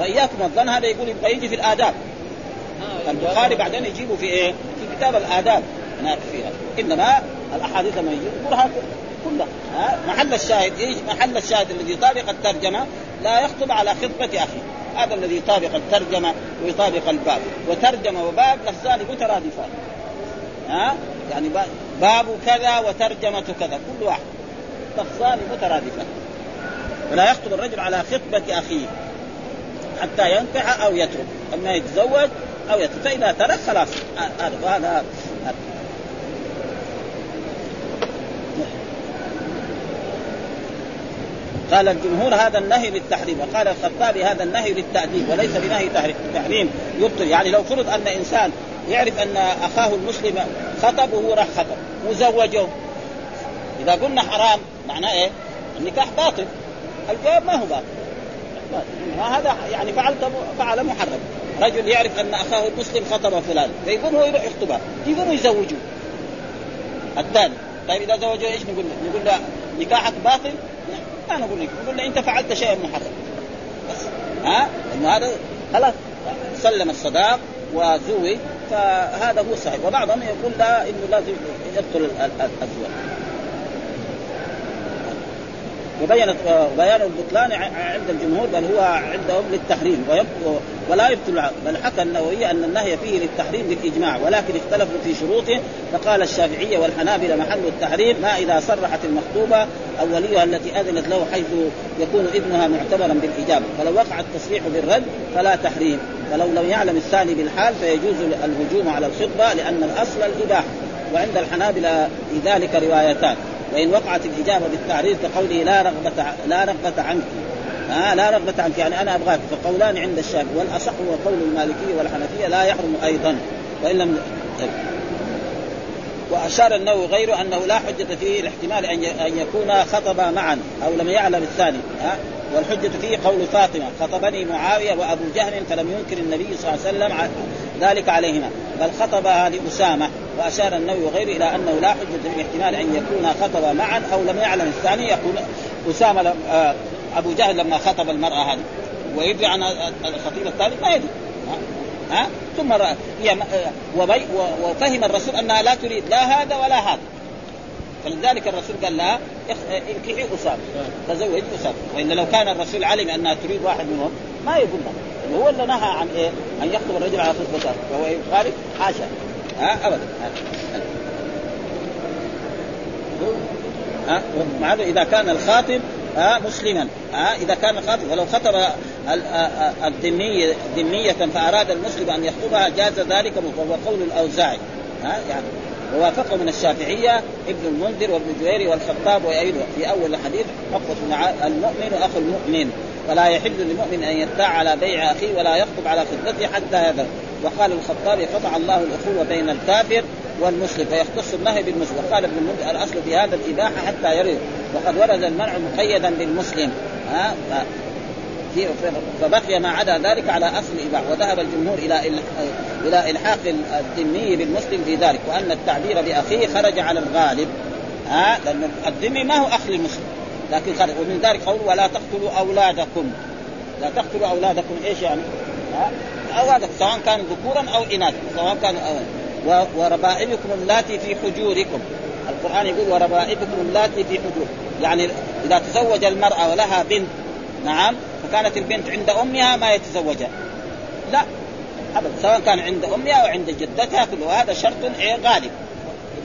وإياكم الظن. هذا يقول يبقى يجي في الآداب. البخاري بعدين يجيبه في إيه؟ في كتاب الآداب. هناك فيها. إنما الأحاديث لما يجي كلها ها؟ محل الشاهد إيش؟ محل الشاهد الذي يطابق الترجمة لا يخطب على خطبة اخيه هذا الذي يطابق الترجمة ويطابق الباب. وترجمة وباب لفظان مترادفان. ها؟ يعني باب كذا وترجمة كذا كل واحد. لفظان مترادفان. فلا يخطب الرجل على خطبة أخيه حتى ينكح أو يترك. أما يتزوج أو يترك. فإذا ترك خلاص. هذا وهذا قال الجمهور هذا النهي للتحريم وقال الخطابي هذا النهي للتأديب وليس بنهي تحريم يبطل. يعني لو فرض أن إنسان يعرف أن أخاه المسلم خطب وهو راح خطب وزوجه. إذا قلنا حرام معناه إيه؟ النكاح باطل. الجواب ما هو باطل. ما هذا يعني فعلت فعل محرم. رجل يعرف أن أخاه المسلم خطب فلان فيقول هو يروح يخطبها يقوموا يزوجوه الثاني طيب إذا زوجوه إيش نقول له؟ نقول له نكاحك باطل؟ ما نقول لك نقول أنت فعلت شيئا محرم. بس. ها؟ انه هذا خلاص. سلم الصداق وزوج فهذا هو صحيح وبعضهم يقول لا إنه لازم يبطل الزواج وبين بيان البطلان عند الجمهور بل هو عندهم للتحريم ولا يبطل بل حكى النووي أن النهي فيه للتحريم بالإجماع ولكن اختلفوا في شروطه فقال الشافعيه والحنابلة محل التحريم ما إذا صرحت المخطوبة أو وليها التي أذنت له حيث يكون ابنها معتبرا بالإجابة فلو وقع التصريح بالرد فلا تحريم ولو لم يعلم الثاني بالحال فيجوز الهجوم على الخطبة لأن الأصل الإباحة وعند الحنابلة في ذلك روايتان. وإن وقعت الاجابه بالتعريض كقوله لا رغبة لا رغبة عنك. آه لا رغبة عنك. يعني أنا أبغاك فقولان عند الشافعي والأصح هو قول المالكية والحنفية لا يحرم أيضا. وإن لم وأشار النووي غيره أنه لا حجة فيه الاحتمال أن يكون خطبا معا أو لم يعلم الثاني. ها والحجة فيه قول فاطمة خطبني معاوية وأبو جهل فلم ينكر النبي صلى الله عليه وسلم ذلك عليهما. بل خطبها لأسامة وأشار النووي وغيره إلى أنه لا حجة في احتمال أن يكون خطب معا أو لم يعلم. الثاني يقول أسامة لم آه أبو جهل لما خطب المرأة هذه. ويدري عن الخطيب الثالث؟ ما يدري. ها, ها؟ ثم هي وبي وفهم الرسول أنها لا تريد لا هذا ولا هذا. فلذلك الرسول قال لها انكحي أسامة. تزوج أسامة. وإلا لو كان الرسول علم أنها تريد واحد منهم ما يقول لها. هو اللي نهى عن إيه؟ أن يخطب الرجل على خطبته فهو يخالف حاشا ها؟ ابدا. ها؟ مع إذا كان الخاطب ها مسلما. ها؟ إذا كان خاطب ولو خطب الذمية ذمية فأراد المسلم أن يخطبها جاز ذلك وهو قول الأوزاعي. ها؟ يعني ووافقه من الشافعية ابن المنذر وابن جويري والخطاب ويأيده في أول الحديث حقة المؤمن أخو المؤمن. فلا يحل للمؤمن أن يدعى على بيع أخيه ولا يخطب على خطبته حتى هذا وقال الخطاب قطع الله الأخوة بين الكافر والمسلم فيختص النهي بالمسلم. وقال ابن المنذر الأصل في هذا الإباحة حتى يرد. وقد ورد المنع مقيدا للمسلم ها؟ فبقي ما عدا ذلك على أصل الإباحة. وذهب الجمهور إلى إلى إلحاق الذمي بالمسلم في ذلك. وأن التعبير بأخيه خرج على الغالب. ها؟ لأن الذمي ما هو أخ للمسلم. لكن خرج ومن ذلك قول ولا تقتلوا أولادكم. لا تقتلوا أولادكم. إيش يعني؟ أولادكم سواء كانوا ذكورا أو إناثا سواء كانوا وربائبكم اللاتي في حجوركم. القرآن يقول وربائبكم اللاتي في حجور. يعني إذا تزوج المرأة ولها بنت نعم فكانت البنت عند أمها ما يتزوجها. لا ابدا سواء كان عند أمها أو عند جدتها كل هذا شرط إيه؟ غالب.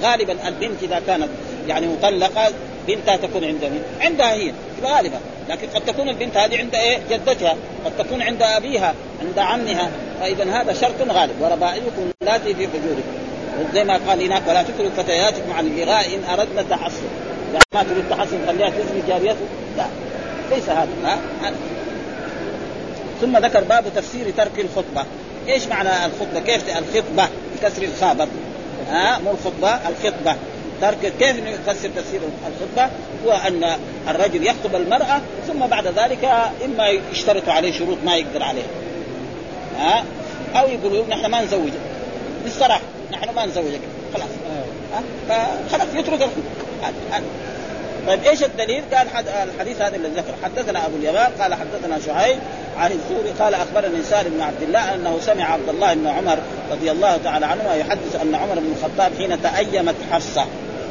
غالبا البنت إذا كانت يعني مطلقة بنتها تكون عند مين؟ عندها هي غالبا لكن قد تكون البنت هذه عند إيه؟ جدتها، قد تكون عند أبيها، عند عمها، فإذا هذا شرط غالب وربائبكم اللاتي في حجوركم. زي ما قال هناك ولا تكرهوا فتياتكم على البغاء إن أردنا تحصن. يعني ما تريد تحصن خليها تزني جاريته؟ لا ليس هذا ها؟ ثم ذكر باب تفسير ترك الخطبة إيش معنى الخطبة كيف الخطبة بكسر الخاء ها مو الخطبة الخطبة ترك كيف نفسر تفسير الخطبة هو أن الرجل يخطب المرأة ثم بعد ذلك إما يشترط عليه شروط ما يقدر عليها ها؟ أو يقولوا نحن ما نزوجك. بالصراحة نحن ما نزوجك. خلاص. فخلاص يترك الخطبة. طيب إيش الدليل؟ قال الحديث هذا الذي ذكر حدثنا أبو اليمان قال حدثنا شعيب عن الزهري قال أخبرني سالم بن عبد الله أنه سمع عبد الله بن عمر رضي الله تعالى عنهما يحدث أن عمر بن الخطاب حين تأيمت حفصة.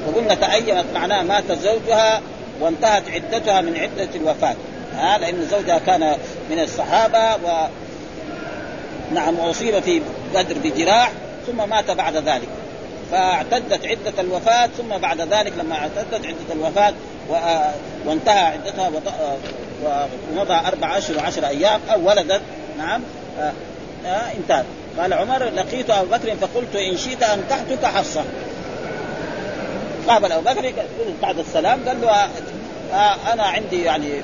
وقلنا تأيمت معناه مات زوجها وانتهت عدتها من عدة الوفاة. ها لأن زوجها كان من الصحابة و نعم وأصيب في بدر بجراح ثم مات بعد ذلك. فاعتدت عدة الوفاة ثم بعد ذلك لما اعتدت عدة الوفاة وانتهى عدتها ومضى أربع أشهر وعشر أيام أو ولدت نعم آه آه انتهت. قال عمر لقيت أبو بكر فقلت إن شئت أنكحتك حفصة. قابل أبو بكر بعد السلام. قال له آه أنا عندي يعني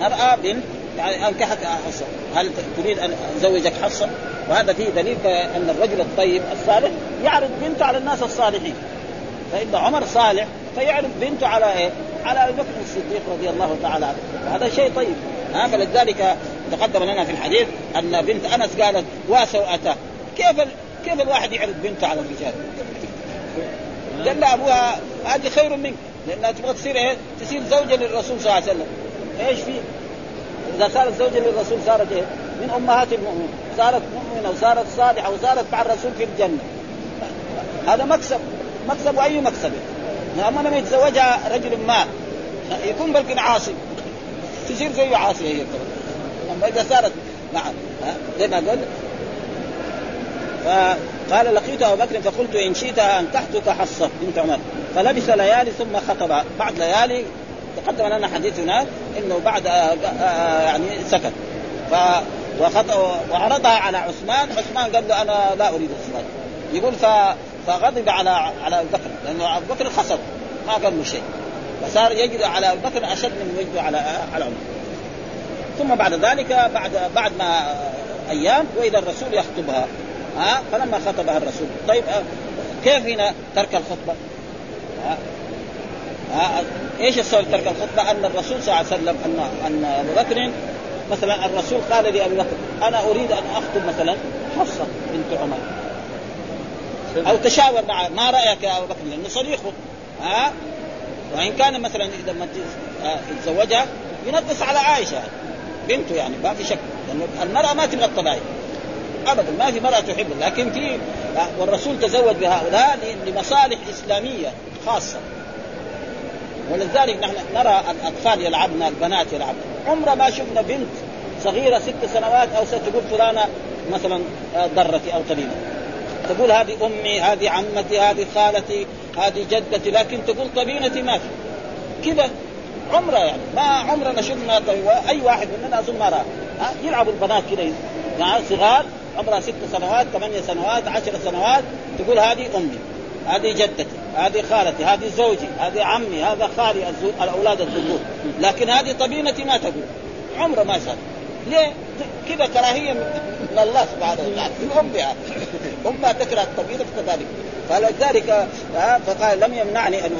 مرأة بنت يعني أنكحت حفصة. هل تريد أن أزوجك حفصة؟ وهذا فيه دليل أن الرجل الطيب الصالح يعرض بنته على الناس الصالحين. فإن عمر صالح فيعرض بنته على إيه؟ على أبي بكر الصديق رضي الله تعالى عنه. وهذا شيء طيب. ها فلذلك تقدم لنا في الحديث أن بنت أنس قالت وسوءته كيف ال... كيف الواحد يعرض بنته على الرجال؟ قال لها أبوها هذه خير منك لأنها تبغى تصير إيه؟ تصير زوجة للرسول صلى الله عليه وسلم. إيش في؟ إذا صارت زوجة للرسول صارت إيه؟ من أمهات المؤمنين. صارت مؤمنة وصارت صالحة وصارت مع الرسول في الجنة. هذا مكسب. مكسب واي مكسب؟ اما لما يتزوجها رجل ما. يكون بلكن عاصي تصير زي عاصيه هي. أما إذا صارت نعم زي ما قلت. فقال لقيت أبو بكر فقلت إن شئت أنكحتك حصه بنت عمر. فلبث ليالي ثم خطب. بعد ليالي تقدم لنا حديث هناك إنه بعد آآ آآ يعني سكت. ف وعرضها على عثمان. عثمان قال له أنا لا أريد الزواج يقول ف... فغضب على على أبو بكر. لأنه أبو بكر خسر. ما قال له شيء. فصار يجري على أبو بكر أشد من وجهه على على عمر. ثم بعد ذلك بعد بعد ما أيام واذا الرسول يخطبها. ها؟ فلما خطبها الرسول. طيب كيف هنا ترك الخطبة؟ ها؟ ها؟ إيش السبب ترك الخطبة؟ أن الرسول صلى الله عليه وسلم أن أن أبو بكر مثلا الرسول قال لأبي بكر أنا أريد أن أخطب مثلا حفصة بنت عمر. أو تشاور معه ما رأيك يا أبو بكر؟ لأنه صديقه ها؟ وإن كان مثلا إذا ما يتزوجها ينقص على عائشة بنته يعني ما في شك. لأنه المرأة ما تبغى الطبائع ابدا ما في مرأة تحب لكن في والرسول تزوج بهؤلاء لمصالح إسلامية خاصة. ولذلك نحن نرى الأطفال يلعبن البنات يلعبن. عمر ما شفنا بنت صغيرة ست سنوات أو ستقول فلانة مثلا ضرتي أو طبيبه تقول هذه أمي هذه عمتي هذه خالتي هذه جدتي لكن تقول طبينتي ما في. كذا عمره يعني. ما عمرنا شفنا طيب أي واحد مننا أظن ما رأى. يلعبوا البنات كذا يعني صغار عمرها ست سنوات ثمانية سنوات عشر سنوات تقول هذه أمي هذه جدتي هذه خالتي هذه زوجي هذه عمي هذا خالي الأولاد الذكور. لكن هذه طبينتي ما تقول. عمره ما شاء ليه؟ كذا كراهية من الله سبحانه وتعالى. من أمها. أمها تكره الطبيعه كذلك. فلذلك فقال لم يمنعني أن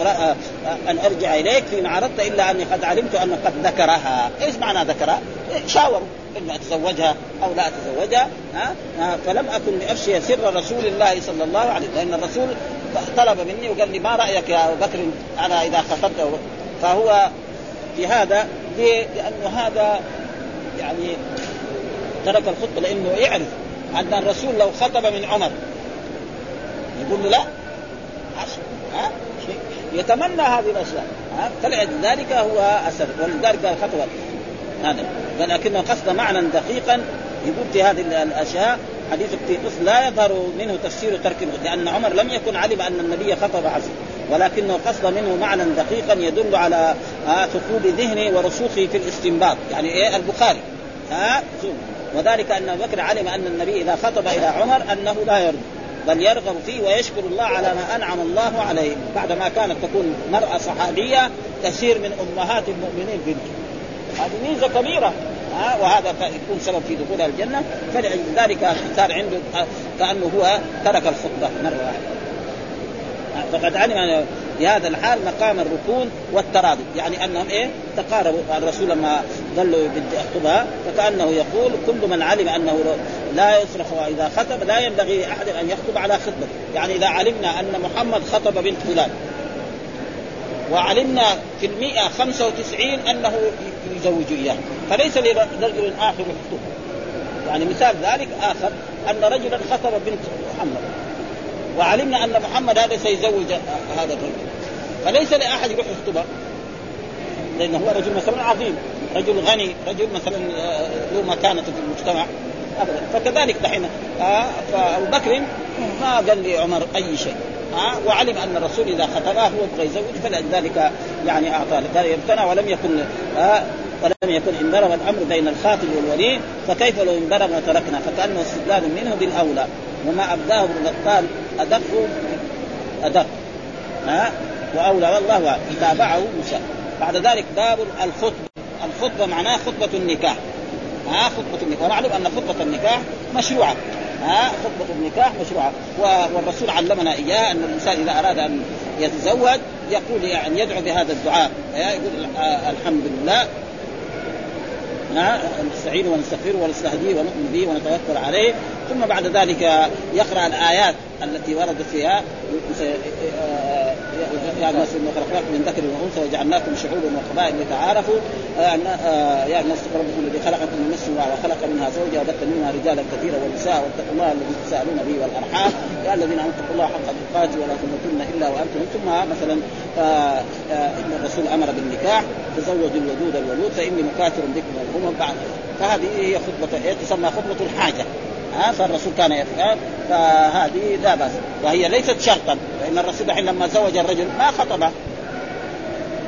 أن أرجع إليك فيما عرضت إلا أني قد علمت أن قد ذكرها، إيش معنى ذكرها؟ شاوروا انه أتزوجها أو لا أتزوجها ها؟ فلم أكن لأفشي سر رسول الله صلى الله عليه وسلم لأن الرسول طلب مني وقال لي ما رأيك يا أبو بكر على إذا خطبت؟ فهو في هذا ليه؟ لأنه هذا يعني ترك الخطبة لأنه يعرف أن الرسول لو خطب من عمر يقول له لا ها؟ يتمنى هذه الأشياء فلذلك هو أسر ولذلك خطب هذا. ولكنه قصد معنى دقيقا في هذه الأشياء. حديث التيقوس لا يظهر منه تفسير ترك لأن عمر لم يكن علم أن النبي خطب حسن ولكنه قصد منه معنى دقيقا يدل على ثقوب ذهنه ورسوخه في الاستنباط. يعني إيه؟ البخاري. ها؟ وذلك أن أبو بكر علم أن النبي إذا خطب إلى عمر أنه لا يرد بل يرغب فيه ويشكر الله على ما أنعم الله عليه بعدما كانت تكون مرأة صحابية تسير من أمهات المؤمنين بنت هذه ميزة كبيرة. ها وهذا يكون سبب في دخولها الجنة. فلذلك صار عنده كأنه هو ترك الخطبة مرة واحدة. فقد علم في هذا الحال مقام الركون والتراضي يعني أنهم إيه؟ تقاربوا. الرسول لما بدي اخطبها فكأنه يقول كل من علم أنه لا يصرف اذا خطب لا ينبغي احد أن يخطب على خطبة. يعني إذا علمنا أن محمد خطب بنت فلان وعلمنا في المئة خمسة وتسعين أنه يزوج إياه. فليس لرجل آخر يخطب يعني مثال ذلك آخر أن رجلا خطب بنت محمد. وعلمنا أن محمد هذا سيزوج هذا الرجل. فليس لأحد يروح يخطبها لأنه هو رجل مثلا عظيم. رجل غني رجل مثلا آه، له مكانة في المجتمع. ابدا. فكذلك دحين آه فأبو بكر ما قال لعمر أي شيء. آه وعلم أن الرسول إذا خطبها هو يبغى يزوج فلذلك يعني اعطاه قال يمتنع ولم يكن آه ولم يكن انضرب الأمر بين الخاطب والولي فكيف لو انضرب وتركنا؟ فكانه استدلال منه بالأولى. وما أبداه ابن الطال أدق أدق. ها؟ وأولى والله أعلم. تابعه موسى بعد ذلك باب الخطبه الخطبة معناها خطبة النكاح. ها؟ خطبة النكاح. ومعلوم أن خطبة النكاح مشروعة. ها؟ خطبة النكاح مشروعة. والرسول علمنا اياه أن الإنسان إذا أراد أن يتزوج يقول يعني يدعو بهذا الدعاء. يقول الحمد لله. نستعين ونستغفره ونستهديه ونؤمن به ونتوكل عليه. ثم بعد ذلك يقرأ الآيات التي وردت فيها الناس انه خلقناكم من ذكر وأنثى وجعلناكم شعوبا وقبائل لتعارفوا. يا الناس ربكم الذي خلقكم من نفس وخلق منها زوجها وبث منها رجالا كثيرا ونساء واتقوا الله الذي تسالون به والأرحام. يا الذين آمنوا اتقوا الله حق تقاته ولا تموتن إلا وأنتم ثم مثلا إن الرسول أمر بالنكاح تزوجوا الودود الولود فإني مكاثر بكم الامم بعد. فهذه هي خطبة تسمى خطبة الحاجة. ها فالرسول كان يفعل فهذه لا بأس. وهي ليست شرطا. لأن الرسول الحين لما زوج الرجل ما خطبه.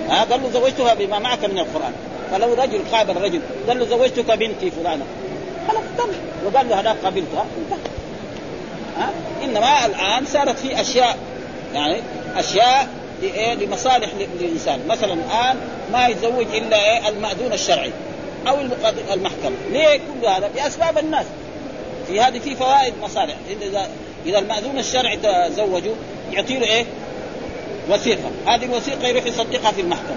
ها قال له زوجتها بما معك من القرآن. فلو رجل قابل رجل قال له زوجتك بنتي فلانة. خلاص تم وقال له هذا قبلتها ها إنما الآن صارت في أشياء يعني أشياء لإيه؟ لمصالح للإنسان. مثلا الآن ما يتزوج إلا إيه؟ المأذون الشرعي أو المحكمة. ليه كل هذا؟ باسباب الناس. في هذه في فوائد مصالح. اذا إذا المأذون الشرعي تزوجوا يعطي له إيه؟ وثيقة، هذه الوثيقة يروح يصدقها في المحكمة.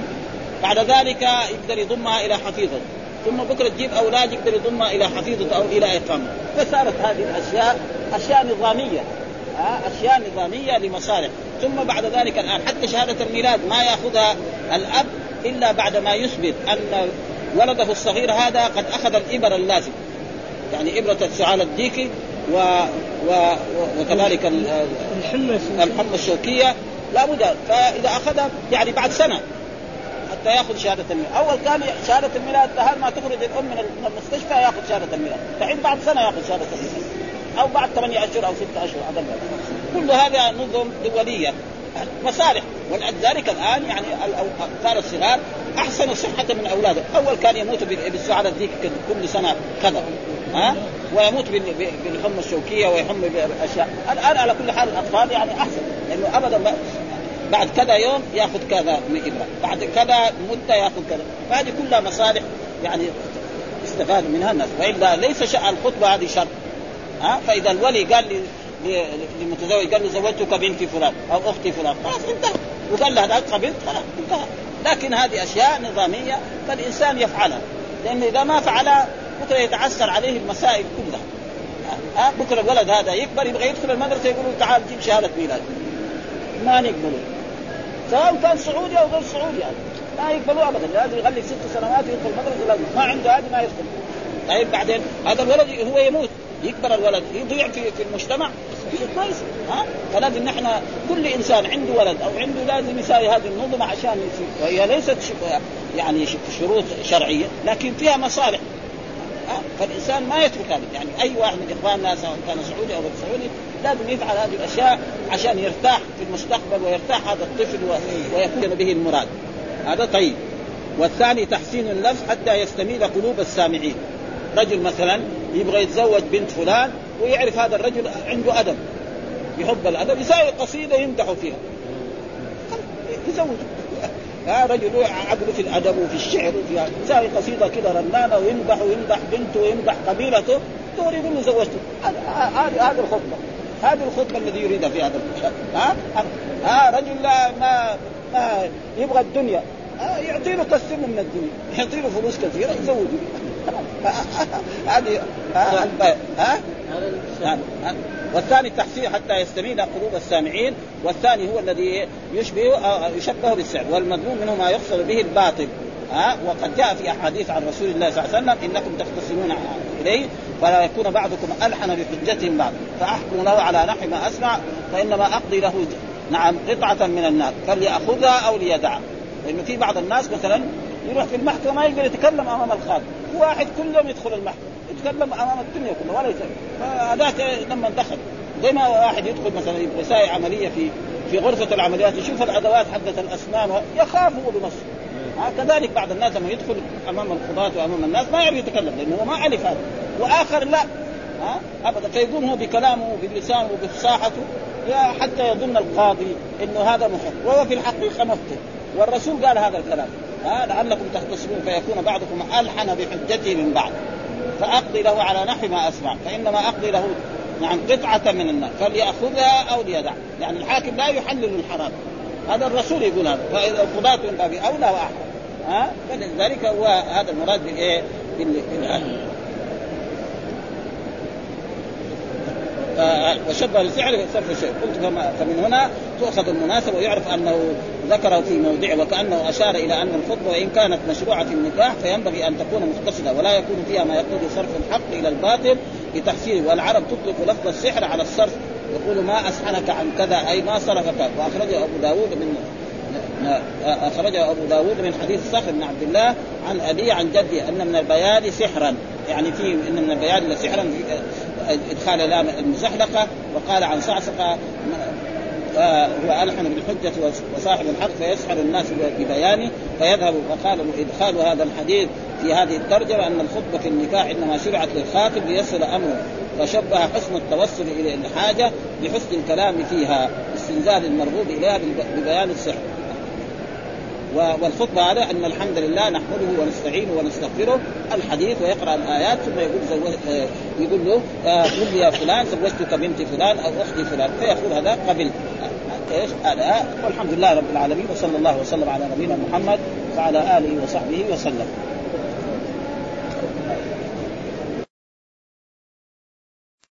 بعد ذلك يقدر يضمها إلى حفيظه، ثم بكرة تجيب أولاد يقدر يضمها إلى حفيظه أو إلى إقامة، فصارت هذه الأشياء أشياء نظامية. أشياء نظامية لمصالح، ثم بعد ذلك الآن حتى شهادة الميلاد ما يأخذها الأب إلا بعد ما يثبت أن ولده الصغير هذا قد أخذ الإبر اللازم. يعني إبرة السعال الديكي و... و... وكذلك الحمى الحمى الشوكية لابد فإذا أخذها يعني بعد سنة حتى يأخذ شهادة الميلاد، أول كان شهادة الميلاد هل ما تخرج الأم من المستشفى يأخذ شهادة الميلاد، فحين بعد سنة يأخذ شهادة الميلاد. أو بعد ثمانية أشهر أو ستة أشهر أقل كل هذا نظم دولية. مصالح. ولذلك الآن يعني الاطفال الصغار أحسن صحة من أولادهم، أول كان يموت بالسعادة ذيك كل سنة كذا. ها؟ ويموت بالحمى الشوكية ويحم بالاشياء، الان على كل حال الأطفال يعني أحسن. لأنه ابدا بعد كذا يوم يأخذ كذا من إبرة، بعد كذا مدة يأخذ كذا، فهذه كلها مصالح يعني استفاد منها الناس، وإلا ليس شأن الخطبة هذه شرط ها؟ فإذا الولي قال لي للمتزوج قال له زوجتك بنت فلان أو أختي فلان. خلاص انتهى. وقال له هذا قبلت خلاص انتهى. لكن هذه أشياء نظامية فالإنسان يفعلها. لأنه إذا ما فعلها بكرة يتعسر عليه المسائل كلها. ها؟ بكرة الولد هذا يكبر يبغى يدخل المدرسة يقولوا تعال جيب شهادة ميلاد. ما نقبله. سواء كان سعودي أو غير سعودي يعني ما يقبلوه ابدا لازم يغلق ست سنوات ويدخل المدرسة لازم ما عنده هذه ما يدخل. طيب بعدين هذا الولد هو يموت. يكبر الولد يضيع في في المجتمع. ما يصير ها؟ فلازم نحن كل إنسان عنده ولد أو عنده لازم يساوي هذه النظم عشان يصير. وهي ليست يعني شروط شرعية لكن فيها مصالح. فالإنسان ما يترك هذا. يعني أي واحد من اخواننا سواء كان سعودي أو غير سعودي لازم يفعل هذه الأشياء عشان يرتاح في المستقبل ويرتاح هذا الطفل ويكون به المراد. هذا طيب. والثاني تحسين اللفظ حتى يستميل قلوب السامعين. رجل مثلا يبغى يتزوج بنت فلان ويعرف هذا الرجل عنده أدب. يحب الأدب يساوي قصيدة يمدح فيها. يزوج. ها رجل عقله في الأدب وفي الشعر وفي يساوي قصيدة كذا رنانة ويمدح ويمدح بنته ويمدح قبيلته. دور يقول له زوجته هذه هذه الخطبة هذه الخطبة الذي يريدها في هذا ها؟ ها رجل لا ما ما يبغى الدنيا. يعطي له كسر من الدنيا يعطي له فلوس كثيرة يزوجه هذه ها؟ والثاني التحسين حتى يستميل قلوب السامعين والثاني هو الذي يشبه يشبه بالسعر والمضمون منه ما يقصد به الباطل. ها؟ وقد جاء في أحاديث عن رسول الله صلى الله عليه وسلم إنكم تختصمون إليه فلا يكون بعضكم ألحن بحجتهم بعض. فأحكم له على نحو ما أسمع فإنما أقضي له نعم قطعة من النار فليأخذها أو ليدعها لأنه في بعض الناس مثلا يروح في المحكمة ما يقدر يتكلم أمام القاضي واحد كل يوم يدخل المحكمة. يتكلم أمام الدنيا كلها ولا يتكلم فهذاك لما دخل. زي ما واحد يدخل مثلا يساوي عملية في في غرفة العمليات يشوف الأدوات حقت الاسنان يخاف هو بنفسه. كذلك بعض الناس لما يدخل أمام القضاة وأمام الناس ما يعرف يتكلم لأنه هو ما عرف هذا. وآخر لا. ها؟ أبدا. فيقوم هو بكلامه وبلسانه وبفصاحته حتى يظن القاضي إنه هذا مخطئ وهو في الحقيقة مخطئ والرسول قال هذا الكلام. ها؟ لعلكم تختصمون فيكون بعضكم ألحن بحجته من بعض فأقضي له على نحو ما أسمع فإنما أقضي له نعم قطعة من النار فليأخذها أو ليدع. يعني الحاكم لا يحلل الحرام. هذا الرسول يقول هذا فإذا القضاة من باب أولى وأحرى ها؟ فلذلك هو هذا المراد بالإيه؟ بالآية وشبه الفعل صرف الشيء. قلت فمن هنا تؤخذ المناسبة ويعرف أنه ذكره في موضعه وكأنه أشار إلى أن الخطبة وإن كانت مشروعة في النكاح فينبغي أن تكون مقتصده ولا يكون فيها ما يقتضي صرف الحق إلى الباطل لتحصيله والعرب تطلق لفظ السحر على الصرف يقول ما اسحنك عن كذا أي ما صرفك. وأخرجه أبو داود من أخرجه أبو داود من حديث صخر بن عبد الله عن ابي عن جدي أن من البيان سحرا. يعني في إن من البيان لسحرا إدخال لام المزحلقه وقال عن صعصقة هو الحن بالحجة وصاحب الحق فيسحر الناس ببيانه فيذهب وقال إدخال هذا الحديث في هذه الترجمة أن الخطبة في النكاح إنما شرعت للخاطب ليصل أمره فشبه حسن التوسل إلى الحاجة بحسن الكلام فيها استنزال المرغوب إليها ببيان السحر. والخطبة على أن الحمد لله نحمده ونستعينه ونستغفره الحديث ويقرأ الآيات ثم يقول زوج يقول له قل يا فلان زوجتك بنت فلان أو أختي فلان. فيقول هذا قبل. إيش؟ هذا. والحمد لله رب العالمين وصلى الله وسلم على نبينا محمد وعلى آله وصحبه وسلم.